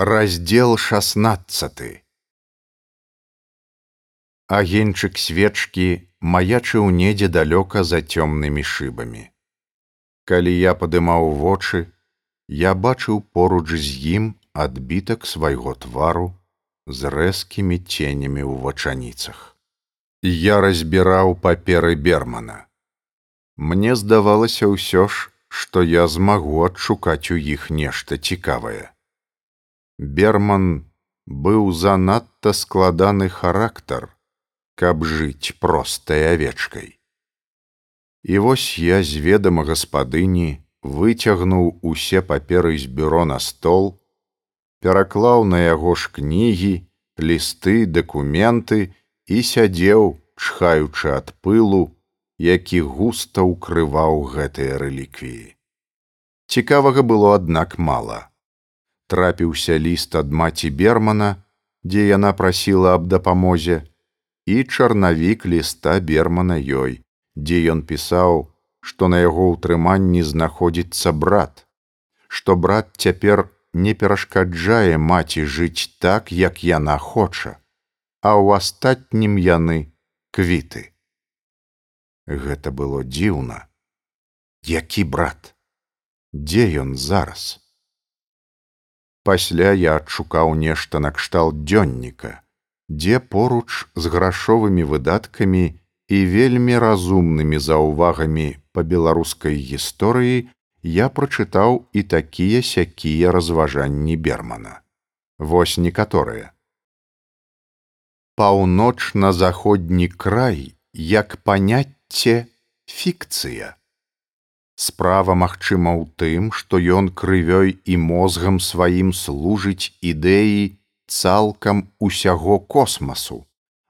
Раздел 16 Агеньчык свечкі маячыў недзе далёка за цёмнымі шыбамі. Калі я падымаў вочы, я бачыў поруч з ім адбітак свайго твару з рэзкімі ценямі ў вачаніцах. Я разбіраў паперы бермана. Мне здавалася ўсё ж, што я змагу адшукаць у іх нешта цікавае. Берман быў занадта складаны характар, каб жыць простай авечкай. І вось я з ведама гаспадыні выцягнуў усе паперы з бюро на стол, пераклаў на яго ж кнігі, лісты, дакументы і сядзеў, чхаючы ад пылу, які густа ўкрываў гэтыя рэліквіі. Цікавага было аднак мала трапіўся ліст ад маці бермана дзе яна прасіла аб дапамозе і чарнавік ліста бермана ёй дзе ён пісаў што на яго ўтрыманні знаходзіцца брат што брат цяпер не перашкаджае маці жыць так як яна хоча а ў астатнім яны квіты. Гэта было дзіўна. Які брат? Дзе ён зараз пасля я адшукаў нешта накшталт дзённіка, дзе поруч з грашовымі выдаткамі і вельмі разумнымі заўвагамі па беларускай гісторыі я прачытаў і такія сякія разважанні бермана. Вось некаторыя. Паўночна-заходні край як паняцце фікцыя справа магчыма ў тым што ён крывёй і мозгам сваім служыць ідэі цалкам усяго космасу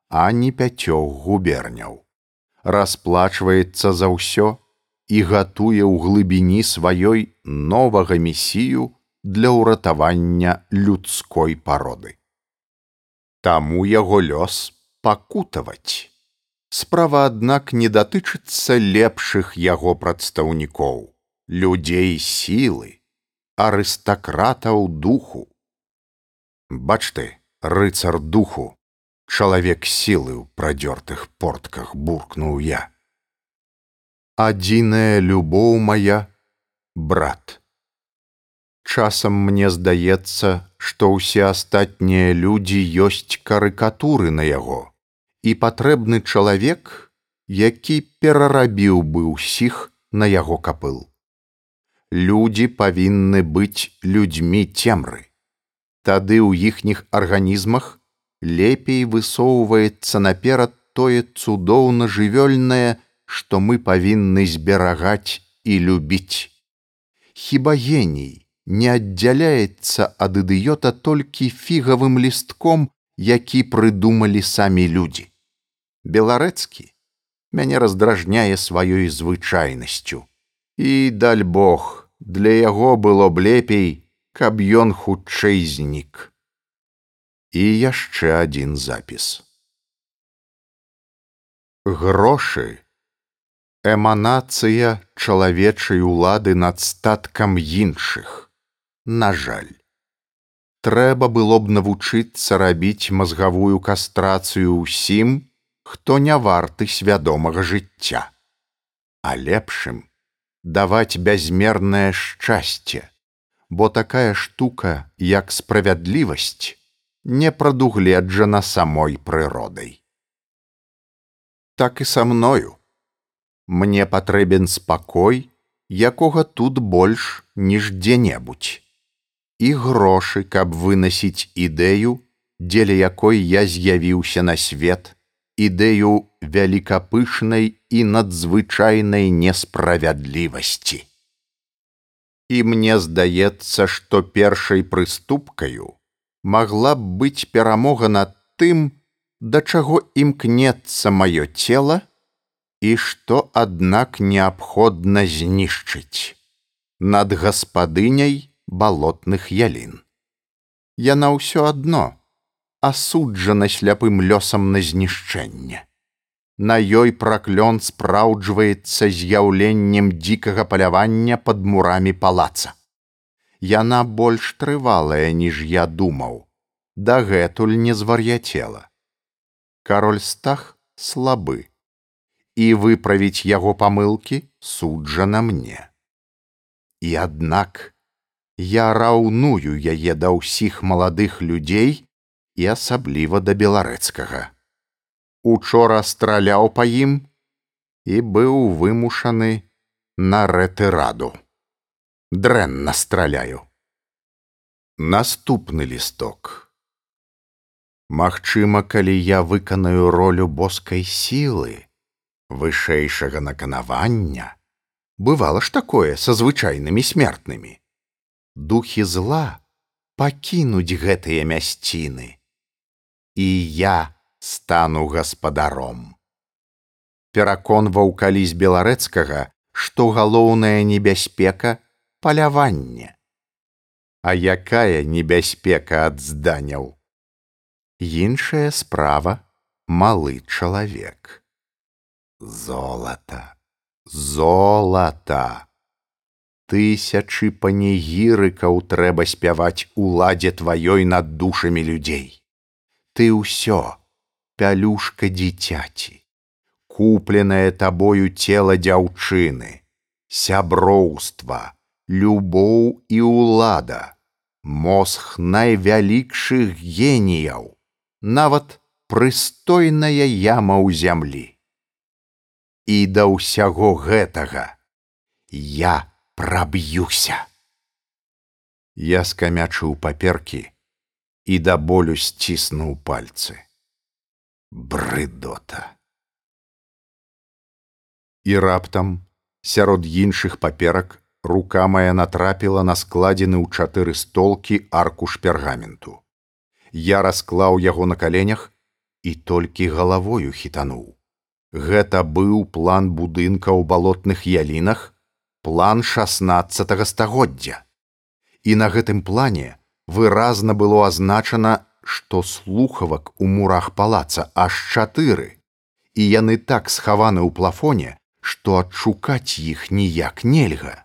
а не пяцёх губерняў. Расплачваецца за ўсё і гатуе ў глыбіні сваёй новага месію для ўратавання людской пароды. Таму яго лёс пакутаваць Справа, аднак, не датычыцца лепшых яго прадстаўнікоў, людзей сілы, арыстакратаў духу. Бач ты, рыцар духу, чалавек сілы ў прадзёртых портках буркнуў я. Адзіная любоў моя, брат. Часам мне здаецца, што ўсе астатнія людзі ёсць карыкатуры на яго і патрэбны чалавек, які перарабіў бы ўсіх на яго капыл. Людзі павінны быць людзьмі цемры. Тады ў іхніх арганізмах лепей высоўваецца наперад тое цудоўна жывёльнае, што мы павінны зберагаць і любіць. Хіба геній не аддзяляецца ад ідыёта толькі фігавым лістком, які прыдумалі самі людзі. Беларэцкі мяне раздражняе сваёй звычайнасцю. І даль Бог, для яго было б лепей, каб ён хутчэй знік. І яшчэ адзін запіс. Грошы эманацыя чалавечай улады над статкам іншых. На жаль трэба было б навучыцца рабіць мазгавую кастрацыю ўсім, хто не варты свядомага жыцця, а лепшым даваць бязмернае шчасце, бо такая штука, як справядлівасць, не прадугледжана самой прыродай. Так і са мною. Мне патрэбен спакой, якога тут больш, ніж дзе-небудзь і грошы, каб вынасіць ідэю, дзеля якой я з'явіўся на свет, ідэю вялікапышнай і надзвычайнай несправядлівасці. І мне здаецца, што першай прыступкаю магла б быць перамога над тым, да чаго імкнецца маё цела і што, аднак неабходна знішчыць над гаспадыняй, балотных ялін. Яна ўсё адно асуджана сляпым лёсам на знішчэнне. На ёй праклён спраўджваецца з'яўленнем дзікага палявання пад мурамі палаца. яна больш трывалая, ніж я думаў, дагэтуль не звар'яцела. Кароль стах слабы, і выправіць яго памылкі суджана мне. І аднак я раўную яе да ўсіх маладых людзей і асабліва да беларэцкага. Учора страляў па ім і быў вымушаны на рэтыраду дрэнна страляю. Наступны лісток. Магчыма, калі я выканаю ролю боскай сілы, вышэйшага наканавання, бывало ж такое са звычайнымі смертнымі. Духі зла пакінуць гэтыя мясціны, і я стану гаспадаром. Пераконваў калісь беларэцкага, што галоўная небяспека паляванне. А якая небяспека ад зданяў? Іншая справа малы чалавек. Золата, золата. Тысячы панегірыкаў трэба спяваць уладзе тваёй над душамі людзей. Ты ўсё, пялюшка дзіцяці, купленае табою цела дзяўчыны, сяброўства, любоў і ўлада, мозг найвялікшых геніяў, нават прыстойная яма ў зямлі. І да ўсяго гэтага я праб'юся. Я скамячыў паперкі і да болю сціснуў пальцы. Брыдота. І раптам сярод іншых паперак рука моя натрапіла на складзены ў чатыры столкі аркуш пергаменту. Я расклаў яго на каленях і толькі галавою хітануў. Гэта быў план будынка ў балотных ялінах, план 16 стагоддзя. І на гэтым плане выразна было азначана, што слухавак у мурах палаца аж чатыры, і яны так схаваны ў плафоне, што адшукаць іх ніяк нельга.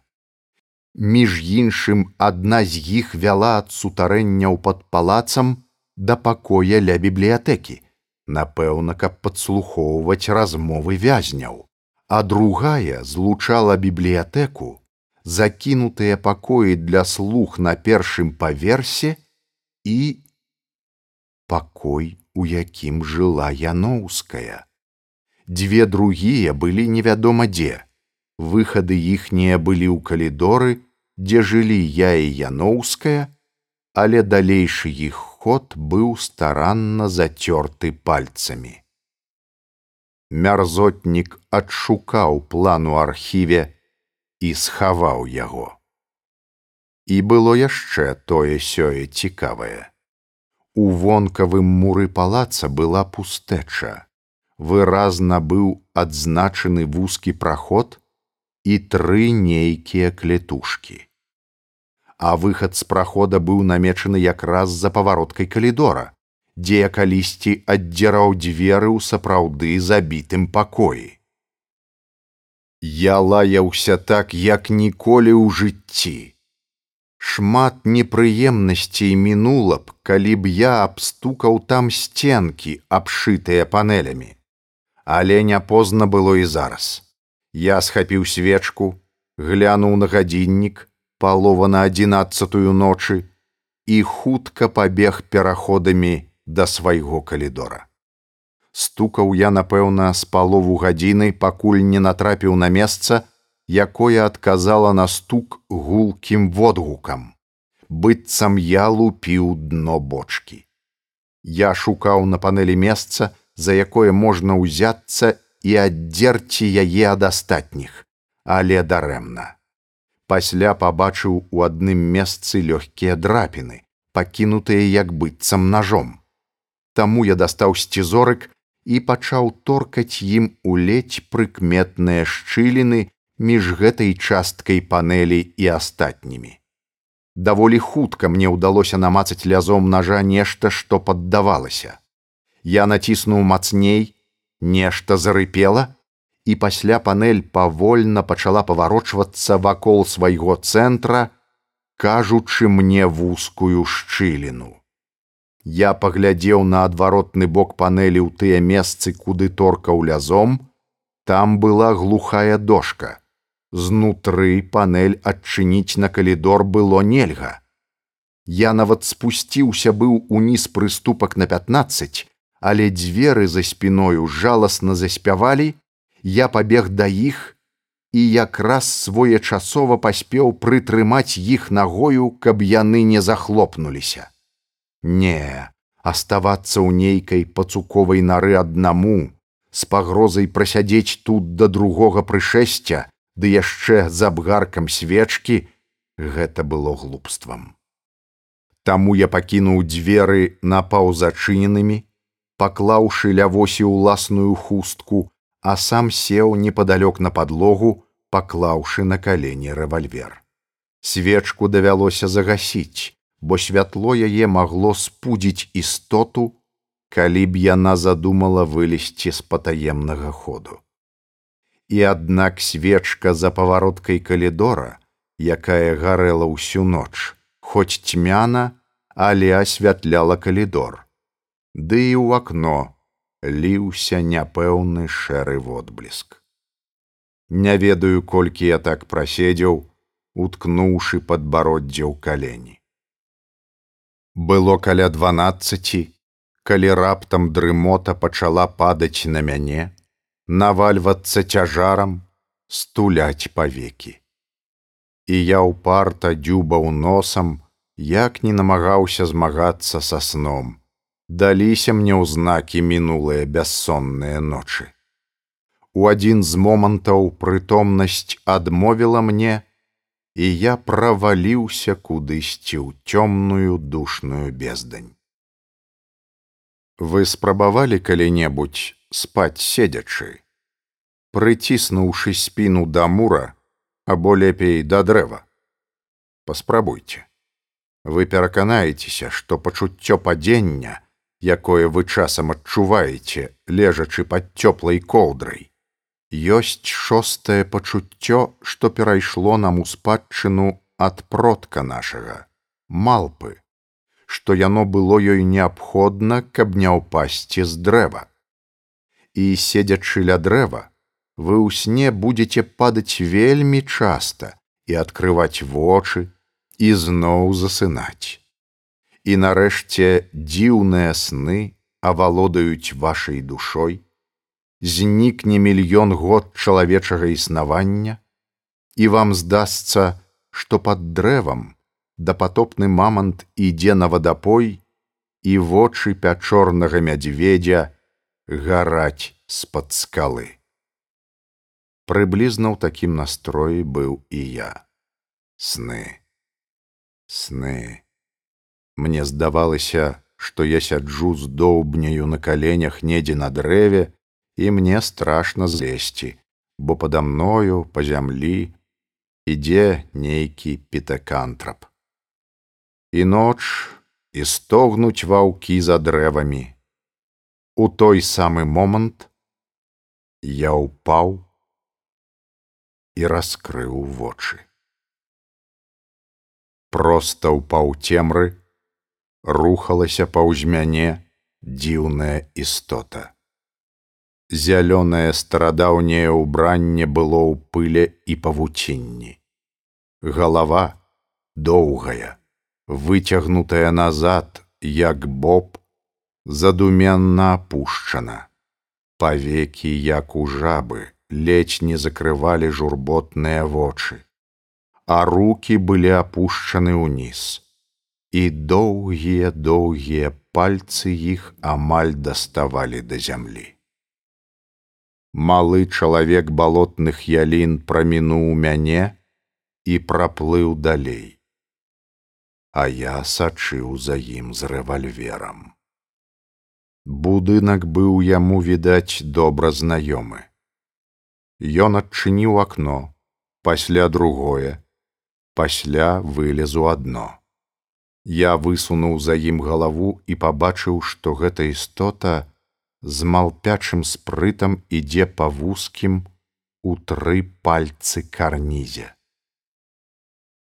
Між іншым адна з іх вяла ад сутарэнняў пад палацам да пакоя ля бібліятэкі, напэўна, каб падслухоўваць размовы вязняў, а другая злучала бібліятэку, закінутыя пакоі для слух на першым паверсе і пакой, у якім жыла яноўская. Дзве другія былі невядома дзе выхады іхнія былі ў калідоры, дзе жылі я і яноўская, але далейшы іх ход быў старанна зацёрты пальцамі. Мярзотнік адшукаў план у архіве і схаваў яго. І было яшчэ тое сёе цікавае. У вонкавым муры палаца была пустэча. Выразна быў адзначаны вузкі праход, і тры нейкія клетушкі. А выхад з прахода быў намечаны якраз за павароткай калідора, дзе я калісьці аддзіраў дзверы ў сапраўды забітым пакоі. Я лаяўся так, як ніколі ў жыцці. Шмат непрыемнасцей мінула б, калі б я абстукаў там сценкі, абшытыя панелямі. Але не позна было і зараз. Я схапіў свечку, глянуў на гадзіннік, палова на адзінаццатую ночы і хутка пабег пераходамі да свайго калідора. Стукаў я, напэўна, з палову гадзіны, пакуль не натрапіў на месца, якое адказала на стук гулкім водгукам. быццам я лупіў дно бочкі. Я шукаў на панелі месца, за якое можна ўзяцца і аддзерці яе ад астатніх, але дарэмна. Пасля пабачыў у адным месцы лёгкія драпіны, пакінутыя як быццам ножом. Таму я дастаў сцізорык і пачаў торкаць ім у ледзь прыкметныя шчыліны між гэтай часткай панелі і астатнімі. Даволі хутка мне ўдалося намацаць лязом ножа нешта, што паддавалася. Я націснуў мацней, нешта зарыпела і пасля панель павольна пачала паварочвацца вакол свайго цэнтра кажучы мне вузкую шчыліну. Я паглядзеў на адваротны бок панелі ў тыя месцы, куды торкаў лязом, там была глухая дошка. Знутры панель адчыніць на калідор было нельга. Я нават спусціўся быў уніз прыступак на 15, але дзверы за спіною жаласна заспявалі, я пабег да іх і якраз своечасова паспеў прытрымаць іх нагою, каб яны не захлопнуліся. Не, аставацца ў нейкай пацуковай нары аднаму, з пагрозай прасядзець тут да другога прышэсця, ды яшчэ з абгаркам свечкі, гэта было глупствам. Таму я пакінуў дзверы напаўзачыненымі, паклаўшы ля восі ўласную хустку, а сам сеў непадалёк на падлогу, паклаўшы на калені рэвальвер. Свечку давялося загасіць, бо святло яе магло спудзіць істоту, калі б яна задумала вылезці з патаемнага ходу. І аднак свечка за павароткай калідора, якая гарэла ўсю ноч, хоць цьмяна, але асвятляла калідор. Ды і ў акно ліўся няпэўны шэры водбліск. Не ведаю, колькі я так праседзеў, уткнуўшы падбароддзе ў калені. Было каля дванаццаці, калі раптам дрымота пачала падаць на мяне, навальвацца цяжарам, стуляць павекі. І я ўпарта дзюбаў носам, як не намагаўся змагацца са сном. Даліся мне ўзнакі мінулыя бяссонныя ночы. У адзін з момантаў прытомнасць адмовіла мне, і я праваліўся кудысьці ў цёмную душную бездань. Вы спрабавалі калі-небудзь спаць седзячы, прыціснуўшы спіну да мура або лепей да дрэва. Паспрабуйце. Вы пераканаецеся, што пачуццё падзення, якое вы часам адчуваеце, лежачы пад цёплай коўдрай, ёсць шостае пачуццё, што перайшло нам у спадчыну ад продка нашага малпы, што яно было ёй неабходна, каб не ўпасці з дрэва. І седзячы ля дрэва, вы ў сне будзеце падаць вельмі часта і адкрываць вочы і зноў засынаць. І нарэшце дзіўныя сны авалодаюць вашай душой, знікне мільён год чалавечага існавання, і вам здасца, што пад дрэвам дапатопны мамант ідзе на вадапой, і вочы пячорнага мядзведзя гараць з-пад скалы. Прыблізна ў такім настроі быў і я. Сны, сны. Мне здавалася, што я сяджу з доўбняю на каленях недзе на дрэве і мне страшна злезці, бо пада мною па зямлі ідзе нейкі пітакантрап. І ноч і стогнуць ваўкі за дрэвамі. У той самы момант я ўпаў і раскрыў вочы. Проста ў паўцемры рухалася паўз мяне дзіўная істота зялёнае старадаўняе ўбранне было ў пыле і павуцінні. Галава доўгая, выцягнутая назад, як боб, задуменна апушчана. Павекі, як у жабы, ледзь не закрывалі журботныя вочы, а руки былі апушчаны ўніз. І доўгія доўгія пальцы іх амаль даставалі да зямлі малы чалавек балотных ялін прамінуў мяне і праплыў далей. А я сачыў за ім з рэвальверам. Будынак быў яму відаць добра знаёмы. Ён адчыніў акно пасля другое пасля вылезу адно. Я высунуў за ім галаву і пабачыў што гэта істота з малпячым спрытам ідзе па вузкім у тры пальцы карнізе.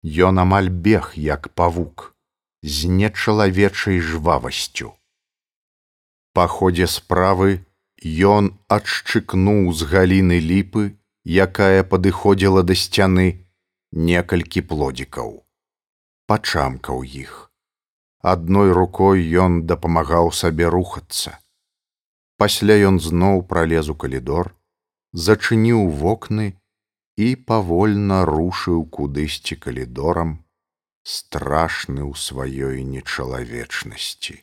Ён амаль бег як павук з нечалавечай жвавасцю. Па ходзе справы ён адшчыкнуў з галіны ліпы, якая падыходзіла да сцяны некалькі плодзікаў. Пачамкаў іх. Адной рукой ён дапамагаў сабе рухацца. Пасля ён зноў пралез у калідор, зачыніў вокны і павольна рушыў кудысьці калідорам, страшны ў сваёй нечалавечнасці.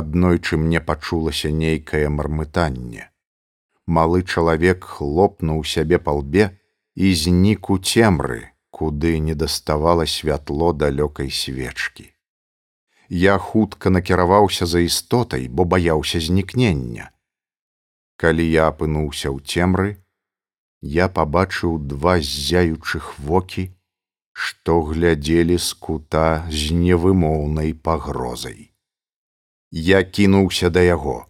Аднойчы мне пачулася нейкае мармытанне. Малы чалавек хлопнуў сябе па лбе і знік у цемры, куды не даставала святло далёкай свечкі. Я хутка накіраваўся за істотай, бо баяўся знікнення. Калі я апынуўся ў цемры, я пабачыў два ззяючых вокі, што глядзелі з кута з невымоўнай пагрозай. Я кінуўся да яго,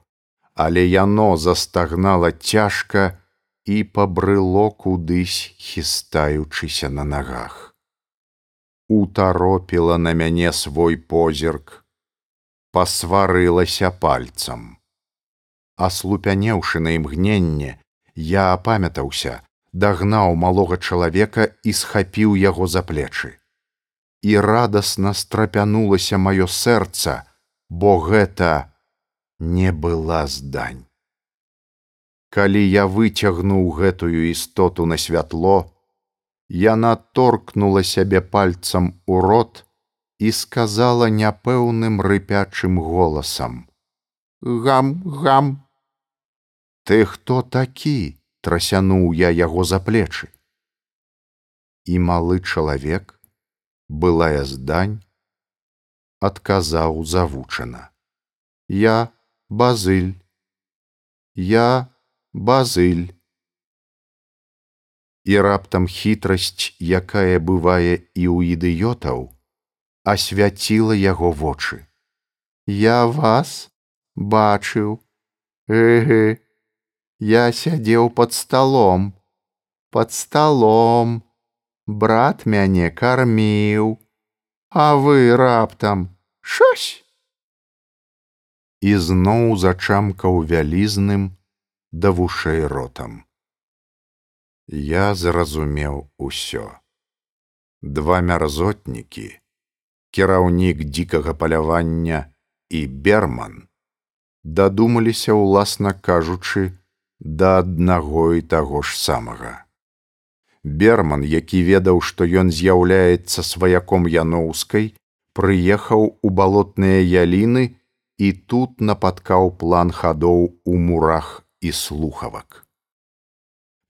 але яно застагнала цяжка і пабрыло кудысь, хістаючыся на нагах. Утаропіла на мяне свой позірк, пасварылася пальцам. Аслупянеўшы на імгненне, я апамятаўся, дагнаў малога чалавека і схапіў яго за плечы. І радасна страпянулася маё сэрца, бо гэта не была здань. Калі я выцягнуў гэтую істоту на святло, яна торкнула сябе пальцам у рот і сказала няпэўным рыпячым голасам: « Гам, гам! Ты хто такі? трасянуў я яго за плечы. І малы чалавек, былая здань, адказаў завучана: « Я базыль, я базыль. І раптам хітрасць, якая бывае і ў ідыётаў, асвяціла яго вочы. Я вас бачыў, эгэ, Я сядзеў под столом, под столом, брат мяне карміў, А вы раптам шось. І зноў зачамкаў вялізным да вушэй ротам. Я зразумеў усё. Два мярзотнікі, кіраўнік дзікага палявання і берман дадумаліся ўласна кажучы, да аднаго і таго ж самага. Берман, які ведаў, што ён з'яўляецца сваяком яноўскай, прыехаў у балотныя яліны і тут напаткаў план хадоў у мурах і слухавак.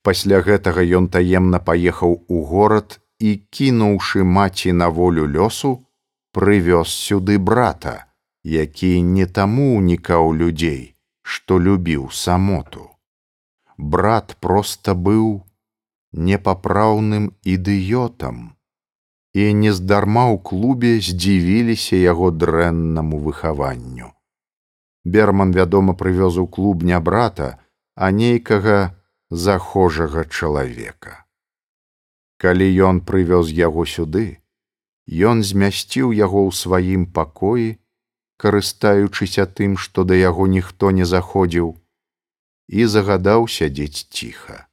Пасля гэтага ён таемна паехаў у горад і, кінуўшы маці на волю лёсу, прывёз сюды брата, які не таму ўнікаў людзей, што любіў самоту брат проста быў непапраўным ідыётам і нездарма ў клубе здзівіліся яго дрэннаму выхаванню. Берман, вядома, прывёз у клуб не брата, а нейкага захожага чалавека. Калі ён прывёз яго сюды, ён змясціў яго ў сваім пакоі, карыстаючыся тым, што да яго ніхто не заходзіў, і загадаў сядзець ціха.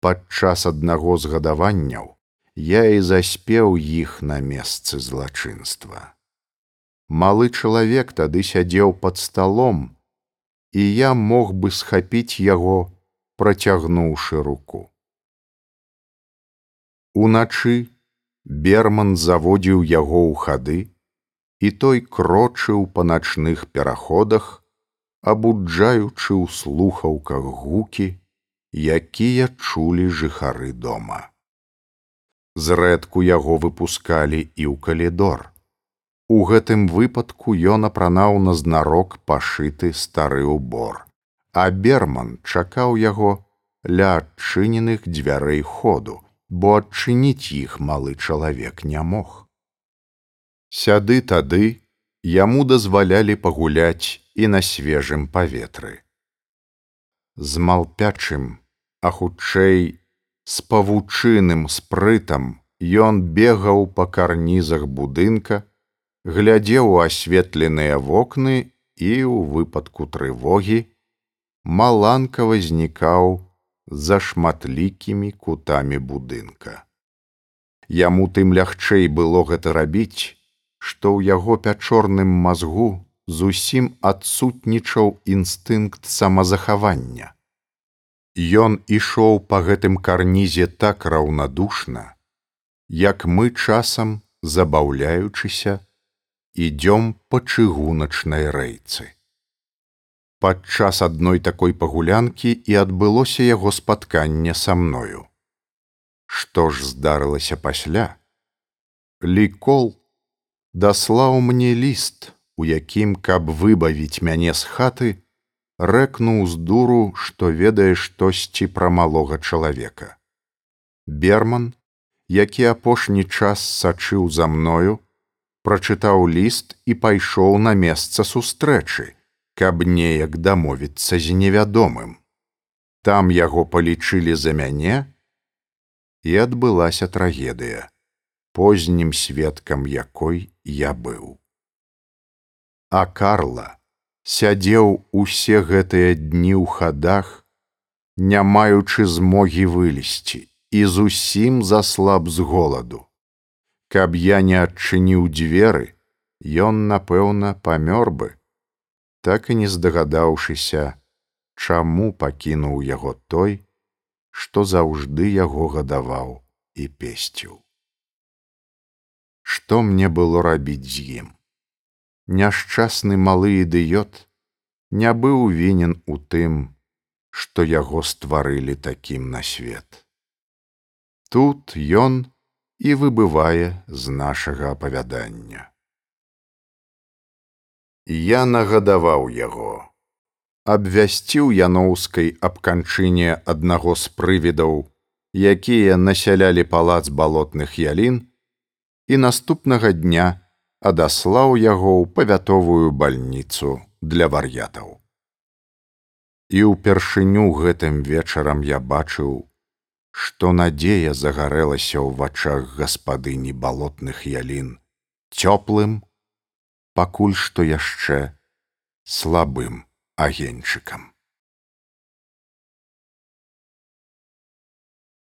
Падчас аднаго з гадаванняў я і заспеў іх на месцы злачынства. Малы чалавек тады сядзеў пад сталом, і я мог бы схапіць яго, працягнуўшы руку. Уначы берман заводзіў яго ў хады, і той крочыў па начных пераходах, абуджаючы ў слухаўках гукі, якія чулі жыхары дома. Зрэдку яго выпускалі і ў калідор. У гэтым выпадку ён апранаў назнарок пашыты стары ўбор, а берман чакаў яго ля адчыненых дзвярэй ходу, бо адчыніць іх малы чалавек не мог. Сяды тады яму дазвалялі пагуляць і на свежым паветры. З малпячым, а хутчэй з павучыным спрытам ён бегаў па карнізах будынка, глядзеў у асветленыя вокны і ў выпадку трывогі маланка вознікаў за шматлікімі кутамі будынка. Яму тым лягчэй было гэта рабіць, што ў яго пячорным мазгу зусім адсутнічаў інстынкт самазахавання. Ён ішоў па гэтым карнізе так раўнадушна, як мы часам, забаўляючыся, ідём па чыгуначнай рэйцы. Падчас адной такой пагулянкі і адбылося яго спатканне са мною. Што ж здарылася пасля? Лікол даслаў мне ліст, у якім, каб выбавіць мяне з хаты, рэкнуў з дуру, што ведае штосьці пра малога чалавека. Берман, які апошні час сачыў за мною, прачытаў ліст і пайшоў на месца сустрэчы, каб неяк дамовіцца з невядомым. Там яго палічылі за мяне, і адбылася трагедыя познім сведкам якой я быў. А Карла сядзеў усе гэтыя дні ў хадах, не маючы змогі вылезці і зусім заслаб з голаду. Каб я не адчыніў дзверы, ён, напэўна, памёр бы, так і не здагадаўшыся, чаму пакінуў яго той, што заўжды яго гадаваў і песціў што мне было рабіць з ім. Няшчасны малы ідыёт не быў вінен у тым, што яго стварылі такім на свет. Тут ён і выбывае з нашага апавядання. Я нагадаваў яго, абвясціў яноўскай аб канчыне аднаго з прывідаў, якія насялялі палац балотных ялін, і наступнага дня адаслаў яго ў павятовую бальніцу для вар'ятаў. І ўпершыню гэтым вечарам я бачыў, што надзея загарэлася ў вачах гаспадыні балотных ялін цёплым, пакуль што яшчэ слабым агеньчыкам.